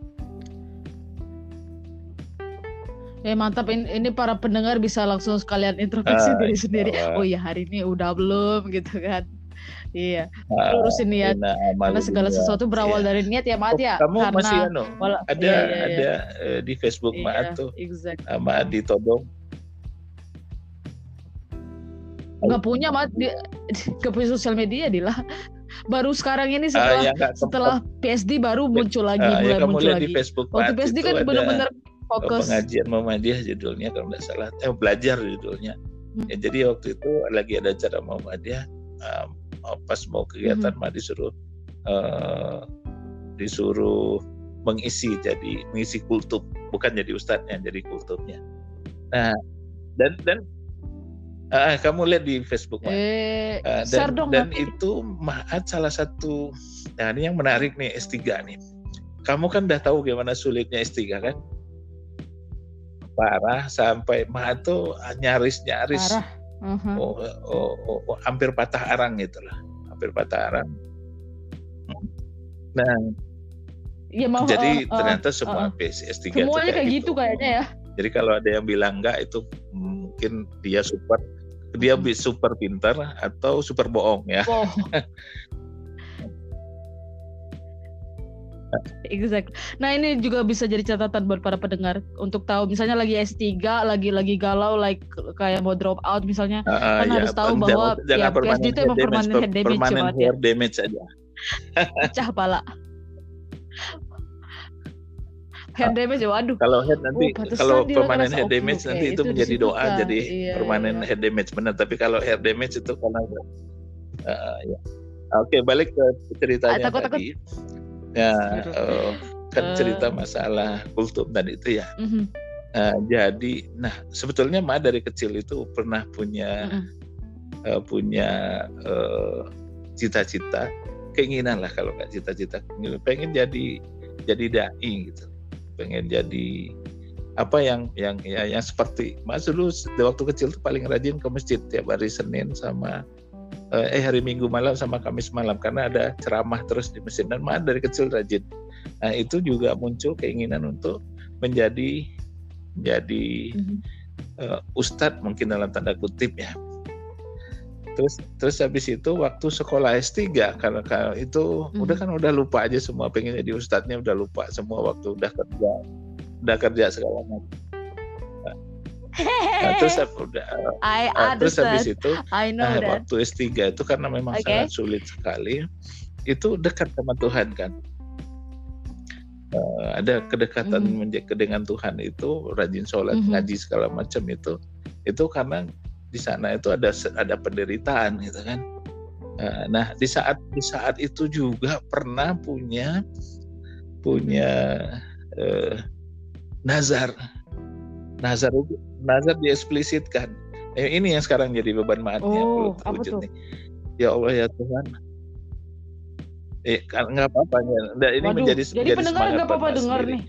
Ya mantap ini, ini para pendengar bisa langsung sekalian introspeksi ah, diri sendiri. Oh ya hari ini udah belum gitu kan. Iya, ah, lurusin niat. Karena segala sesuatu berawal iya. dari niat ya, Maat ya. Kamu Karena, masih anu, wala, ada iya, iya, iya. ada uh, di Facebook iya, Maat tuh, exactly. sama di Todong. Gak punya Maat, di, gak punya sosial media Dila. Baru sekarang ini setelah uh, ya, setelah PSD baru muncul lagi, uh, mulai ya, muncul lagi. Di Facebook, Waktu PSD kan benar-benar fokus. Pengajian Muhammadiyah judulnya kalau nggak salah, eh belajar judulnya. Hmm. Ya, jadi waktu itu lagi ada acara Muhammadiyah, um, Oh, pas mau kegiatan mah disuruh uh, disuruh mengisi jadi mengisi kultum bukan jadi ustadznya jadi kultumnya nah dan dan uh, kamu lihat di Facebook eh, uh, dan, dong, dan itu maat salah satu nah ini yang menarik nih S3 nih. Kamu kan udah tahu gimana sulitnya S3 kan? Parah sampai maat tuh nyaris nyaris parah. Uh-huh. oh, oh, oh, oh, hampir patah arang itulah hampir patah arang. Nah. Ya, mau, jadi uh, ternyata semua uh, PSS 3 semuanya kayak gitu, gitu kayaknya ya jadi kalau ada yang bilang enggak itu mungkin dia super dia hmm. super pintar atau super bohong ya oh. Exact. Nah ini juga bisa jadi catatan buat para pendengar untuk tahu misalnya lagi S3 lagi lagi galau like kayak mau drop out misalnya uh, kan ya, harus tahu bahwa jangan, ya PSD itu emang permanen head damage permanen ya. hair damage aja. Pecah pala. Head damage waduh. Kalau head nanti oh, kalau permanen head damage okay. nanti itu, itu menjadi doa suka. jadi iya, permanen iya. head damage benar tapi kalau hair damage itu karena uh, ya. Oke, okay, balik ke ceritanya takut, tadi. Takut ya uh, kan uh, cerita masalah kultum dan itu ya uh-huh. uh, jadi nah sebetulnya Ma dari kecil itu pernah punya uh-huh. uh, punya uh, cita-cita keinginan lah kalau nggak cita-cita pengen jadi jadi dai gitu pengen jadi apa yang yang ya yang seperti Mas dulu waktu kecil tuh paling rajin ke masjid tiap hari Senin sama Eh, eh hari Minggu malam sama Kamis malam karena ada ceramah terus di mesin dan mah dari kecil rajin. Nah itu juga muncul keinginan untuk menjadi menjadi mm-hmm. uh, ustadz mungkin dalam tanda kutip ya. Terus terus habis itu waktu sekolah S3 karena, karena itu mm-hmm. udah kan udah lupa aja semua pengen jadi ustadznya udah lupa semua waktu udah kerja udah kerja segala macam Nah, terus udah I uh, terus habis itu I know that. waktu S3 itu karena memang okay. sangat sulit sekali itu dekat sama Tuhan kan uh, ada kedekatan mm -hmm. dengan Tuhan itu rajin sholat mm -hmm. ngaji segala macam itu itu karena di sana itu ada ada penderitaan gitu kan uh, nah di saat di saat itu juga pernah punya punya uh, nazar nazar itu nazar dieksplisitkan. Eh, ini yang sekarang jadi beban maatnya oh, apa tuh? Nih. Ya Allah ya Tuhan. Eh, kan nggak apa-apa ya. ini Waduh, menjadi jadi menjadi pendengar nggak apa-apa dengar nih.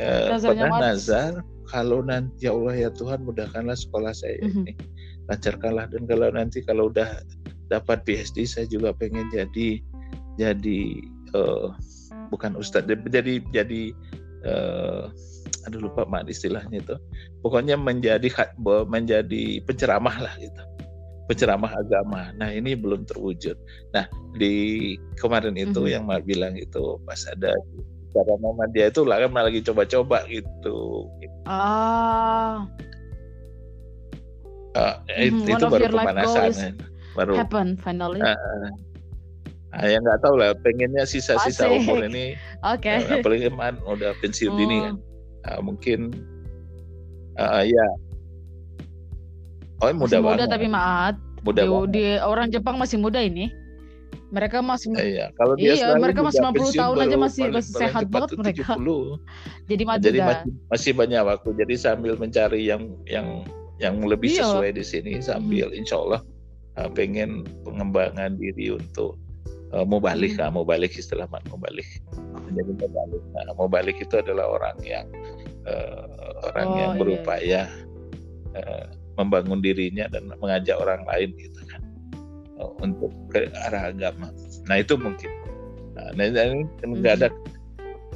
Eh, pernah nazar kalau nanti ya Allah ya Tuhan mudahkanlah sekolah saya mm -hmm. ini lancarkanlah. Dan kalau nanti kalau udah dapat PhD saya juga pengen jadi jadi uh, bukan ustadz jadi jadi uh, aduh lupa mak istilahnya itu. Pokoknya menjadi menjadi penceramah lah gitu. Penceramah agama. Nah ini belum terwujud. Nah di kemarin itu mm-hmm. yang mak bilang itu pas ada cara mama dia itu lah kan lagi coba-coba gitu. Ah uh, mm-hmm. itu, itu baru pemanasan baru happen finally. Uh, Nah, ya nggak tahu lah, pengennya sisa-sisa umur ini, okay. uh, apalagi man udah pensiun hmm. dini kan, uh, mungkin uh, ya, oh muda masih muda tapi maat, muda di, di orang Jepang masih muda ini, mereka masih, uh, iya, kalau dia iya mereka masih 50 tahun aja masih paling, masih sehat banget mereka, 70. jadi maju jadi masih, masih banyak waktu, jadi sambil mencari yang yang yang lebih iya. sesuai di sini sambil hmm. insya Allah uh, pengen pengembangan diri untuk uh, mau balik hmm. mau balik istilah mau balik jadi mau balik nah, mau balik itu adalah orang yang uh, orang oh, yang iya, berupaya iya. Uh, membangun dirinya dan mengajak orang lain gitu kan uh, untuk ke arah agama. Nah itu mungkin. Nah, ini nggak ada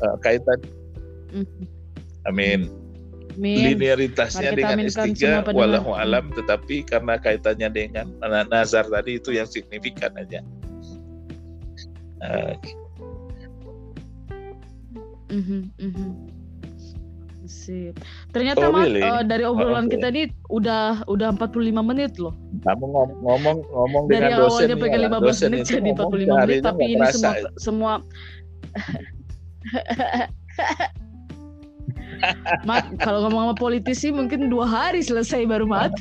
uh, kaitan. Amin. Amin. Linearitasnya dengan S3 walau alam tetapi karena kaitannya dengan nazar tadi itu yang signifikan aja. Uh, mm-hmm, mm-hmm. Sip. Ternyata oh, really? uh, dari obrolan oh, okay. kita ini udah udah 45 menit loh. Kamu ngomong ngomong, ngomong dari dengan dosen. Dari awalnya pengen 15 menit jadi 45 menit tapi ini semua semua Mat, kalau ngomong sama politisi mungkin dua hari selesai baru mat.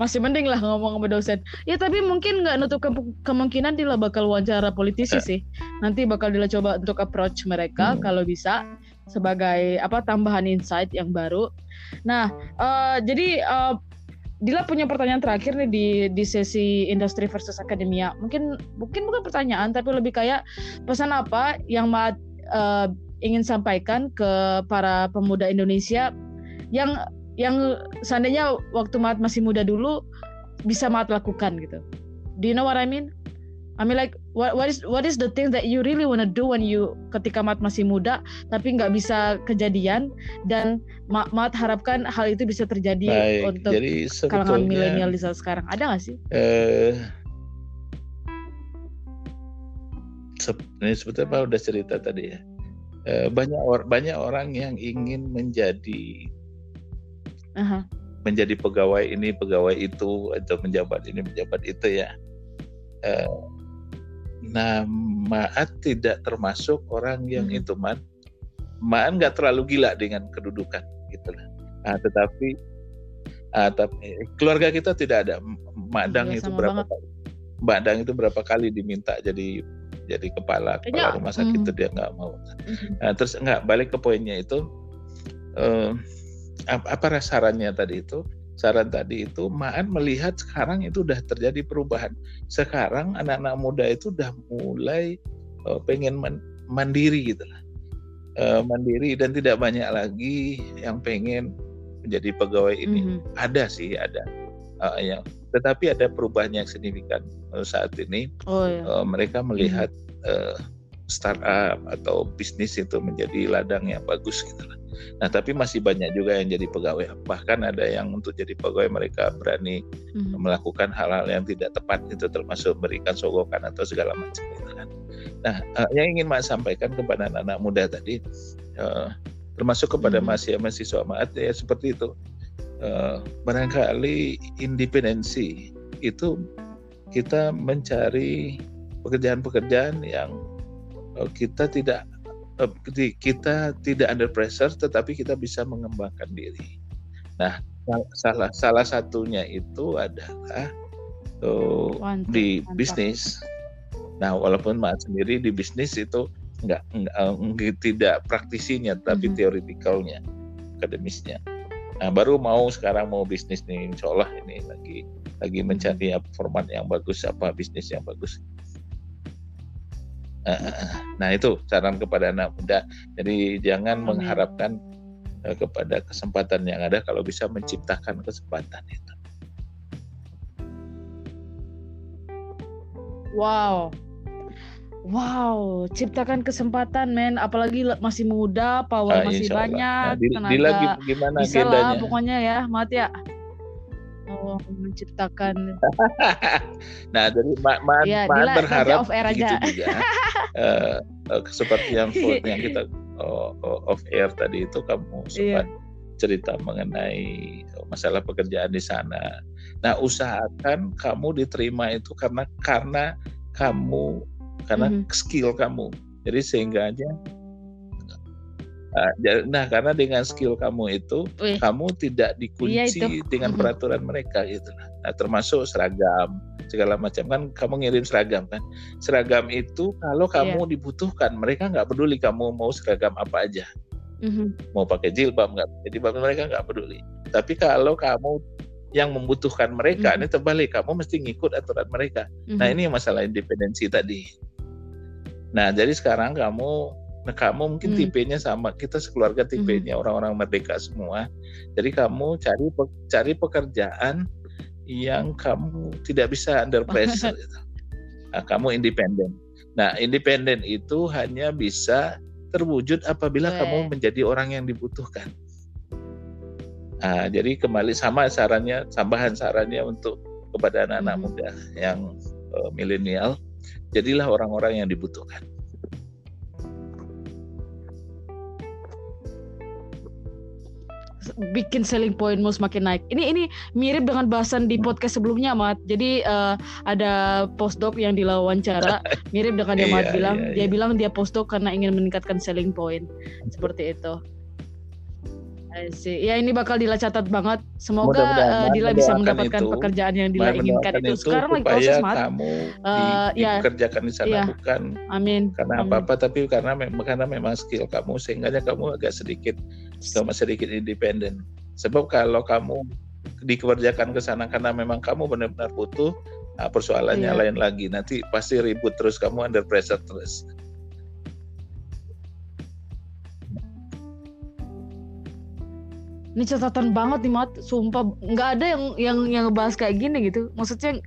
Masih mending lah ngomong sama dosen. Ya tapi mungkin nggak nutup ke kemungkinan dia bakal wawancara politisi sih. Nanti bakal dia coba untuk approach mereka hmm. kalau bisa sebagai apa tambahan insight yang baru. Nah, uh, jadi uh, Dila punya pertanyaan terakhir nih di di sesi industri versus akademia. Mungkin mungkin bukan pertanyaan tapi lebih kayak pesan apa yang Mat uh, ingin sampaikan ke para pemuda Indonesia yang yang seandainya waktu Mat masih muda dulu bisa Mat lakukan gitu. Do you know what I mean? I mean like what what is what is the thing that you really wanna do when you ketika Mat masih muda tapi nggak bisa kejadian dan Mat, Mat harapkan hal itu bisa terjadi Baik, untuk jadi kalangan milenial di saat sekarang. Ada nggak sih? Eh, ini sebetulnya udah cerita tadi ya banyak or, banyak orang yang ingin menjadi uh-huh. menjadi pegawai ini pegawai itu atau menjabat ini menjabat itu ya uh, nah Maat tidak termasuk orang yang uh-huh. itu man Maat nggak terlalu gila dengan kedudukan gitu lah nah, tetapi uh, tapi keluarga kita tidak ada Madang ya, itu berapa banget. kali Madang itu berapa kali diminta jadi jadi kepala kepala ya. rumah sakit mm. itu dia nggak mau. Mm. Nah, terus nggak balik ke poinnya itu uh, apa, sarannya tadi itu? Saran tadi itu Maan melihat sekarang itu udah terjadi perubahan. Sekarang anak-anak muda itu udah mulai uh, pengen man, mandiri gitu lah. Uh, mandiri dan tidak banyak lagi yang pengen menjadi pegawai ini. Mm -hmm. Ada sih, ada uh, yang tetapi ada perubahan yang signifikan uh, saat ini. Oh, iya. uh, mereka melihat uh, startup atau bisnis itu menjadi ladang yang bagus gitu lah. Nah, tapi masih banyak juga yang jadi pegawai. Bahkan ada yang untuk jadi pegawai mereka berani mm-hmm. melakukan hal-hal yang tidak tepat itu termasuk memberikan sogokan atau segala macam gitu kan. Nah, uh, yang ingin Mas sampaikan kepada anak-anak muda tadi uh, termasuk kepada mm-hmm. mahasiswa-mahasiswa maat ya seperti itu uh, barangkali independensi itu kita mencari pekerjaan-pekerjaan yang uh, kita tidak uh, kita tidak under pressure tetapi kita bisa mengembangkan diri. Nah, salah salah satunya itu adalah uh, mantap, di mantap. bisnis. Nah, walaupun Mak sendiri di bisnis itu enggak, enggak, tidak praktisinya tapi mm -hmm. teorikalnya, akademisnya. Nah, baru mau sekarang mau bisnis nih, insya Allah ini lagi lagi mencari format yang bagus, apa bisnis yang bagus. Nah itu saran kepada anak muda. Jadi jangan Amin. mengharapkan kepada kesempatan yang ada kalau bisa menciptakan kesempatan itu. Wow, Wow, ciptakan kesempatan men, apalagi masih muda, power ah, masih banyak, nah, di, tenaga di lagi gimana bisa lah pokoknya ya, mati ya. Oh, menciptakan. nah, dari Ma, Ma, ya, Ma Dila, berharap off air aja. juga. uh, seperti yang yang kita uh, off air tadi itu kamu sempat yeah. cerita mengenai masalah pekerjaan di sana. Nah, usahakan kamu diterima itu karena karena kamu karena mm -hmm. skill kamu. Jadi sehingga aja uh, nah karena dengan skill kamu itu Wih. kamu tidak dikunci iya itu. dengan peraturan mereka gitu. Nah, termasuk seragam segala macam kan kamu ngirim seragam kan. Seragam itu kalau iya. kamu yeah. dibutuhkan mereka nggak peduli kamu mau seragam apa aja. Mm-hmm. Mau pakai jilbab nggak jadi jilbab mereka nggak peduli. Tapi kalau kamu yang membutuhkan mereka mm-hmm. ini terbalik kamu mesti ngikut aturan mereka. Mm-hmm. Nah ini masalah independensi tadi. Nah, jadi sekarang kamu Nah, kamu mungkin hmm. tipenya sama, kita sekeluarga tipenya hmm. orang-orang merdeka semua. Jadi kamu cari cari pekerjaan yang kamu tidak bisa under pressure. gitu. Nah, kamu independen. Nah, independen itu hanya bisa terwujud apabila Wee. kamu menjadi orang yang dibutuhkan. Nah, jadi kembali sama sarannya, tambahan sarannya untuk kepada anak-anak hmm. muda yang uh, milenial, jadilah orang-orang yang dibutuhkan. bikin selling pointmu semakin naik. Ini ini mirip dengan bahasan di podcast sebelumnya, Mat. Jadi uh, ada postdoc yang diwawancara mirip dengan yang Mat iya, bilang. Iya, dia iya. bilang dia postdoc karena ingin meningkatkan selling point. Seperti itu. Ya ini bakal Dila catat banget. Semoga uh, Dila bisa mendapatkan itu, pekerjaan yang Dila inginkan itu. Sekarang lagi proses mat. Kamu uh, di, ya, dikerjakan di sana ya. bukan Amin. karena apa-apa tapi karena karena memang skill kamu sehingga kamu agak sedikit cuma sedikit independen. Sebab kalau kamu dikerjakan ke sana karena memang kamu benar-benar butuh, nah persoalannya iya. lain lagi. Nanti pasti ribut terus kamu under pressure terus. Ini catatan banget nih mat sumpah nggak ada yang yang yang ngebahas kayak gini gitu maksudnya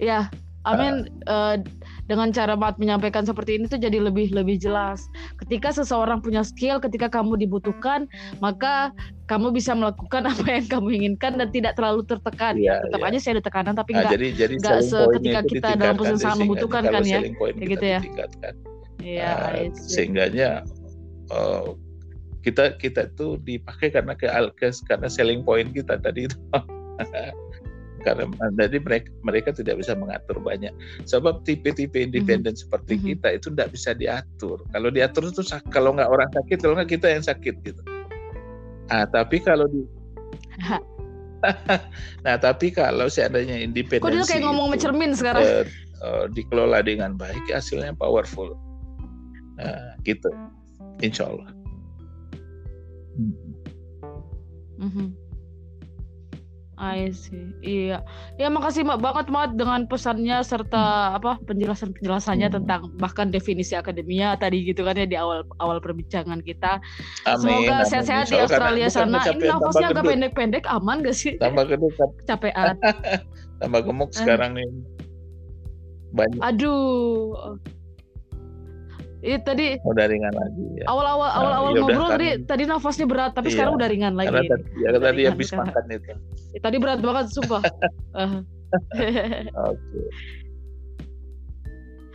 ya Amin uh, dengan cara mat menyampaikan seperti ini tuh jadi lebih lebih jelas. Ketika seseorang punya skill, ketika kamu dibutuhkan, maka kamu bisa melakukan apa yang kamu inginkan dan tidak terlalu tertekan. Ya, Tetap ya. aja saya ada tekanan, tapi nah, nggak jadi, nggak seketika kita dalam posisi sangat membutuhkan kan ya, kayak gitu ya. Iya, uh, sehingganya uh, kita kita itu dipakai karena ke alkes karena selling point kita tadi itu. Karena jadi mereka mereka tidak bisa mengatur banyak. Sebab tipe-tipe mhm. independen mm-hmm. seperti mm-hmm. kita itu tidak bisa diatur. Kalau diatur itu kalau nggak orang sakit kalau nggak kita yang sakit gitu. Ah tapi kalau di nah tapi kalau seandainya independen kok dia kayak ngomong mencermin sekarang? uh, uh, dikelola dengan baik hasilnya powerful. Nah gitu. Insya Allah Mm-hmm. I see. Iya. Ya makasih Mak banget Mak dengan pesannya serta apa penjelasan-penjelasannya hmm. tentang bahkan definisi akademia tadi gitu kan ya di awal awal perbincangan kita. Amin, Semoga sehat-sehat di Australia sana. Ini nafasnya agak pendek-pendek aman gak sih? Tambah geduk. Capean. tambah gemuk eh. sekarang nih. Banyak. Aduh. Iya tadi udah ringan lagi ya. Awal-awal nah, awal-awal ya ngobrol kan, tadi tadi nafasnya berat tapi iya, sekarang udah ringan lagi. Karena tadi, ya, tadi habis kan. makan itu. Ya, tadi berat banget sumpah. Oke.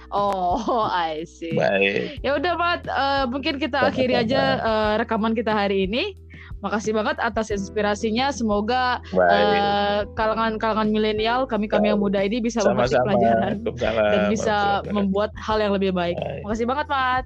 Oh, I see. Baik. Ya udah, Mat. Uh, mungkin kita akhiri aja uh, rekaman kita hari ini. Makasih banget atas inspirasinya. Semoga uh, kalangan-kalangan milenial, kami-kami yang muda ini bisa memetik pelajaran dan bisa membuat hal yang lebih baik. Baik. Makasih banget, Pak.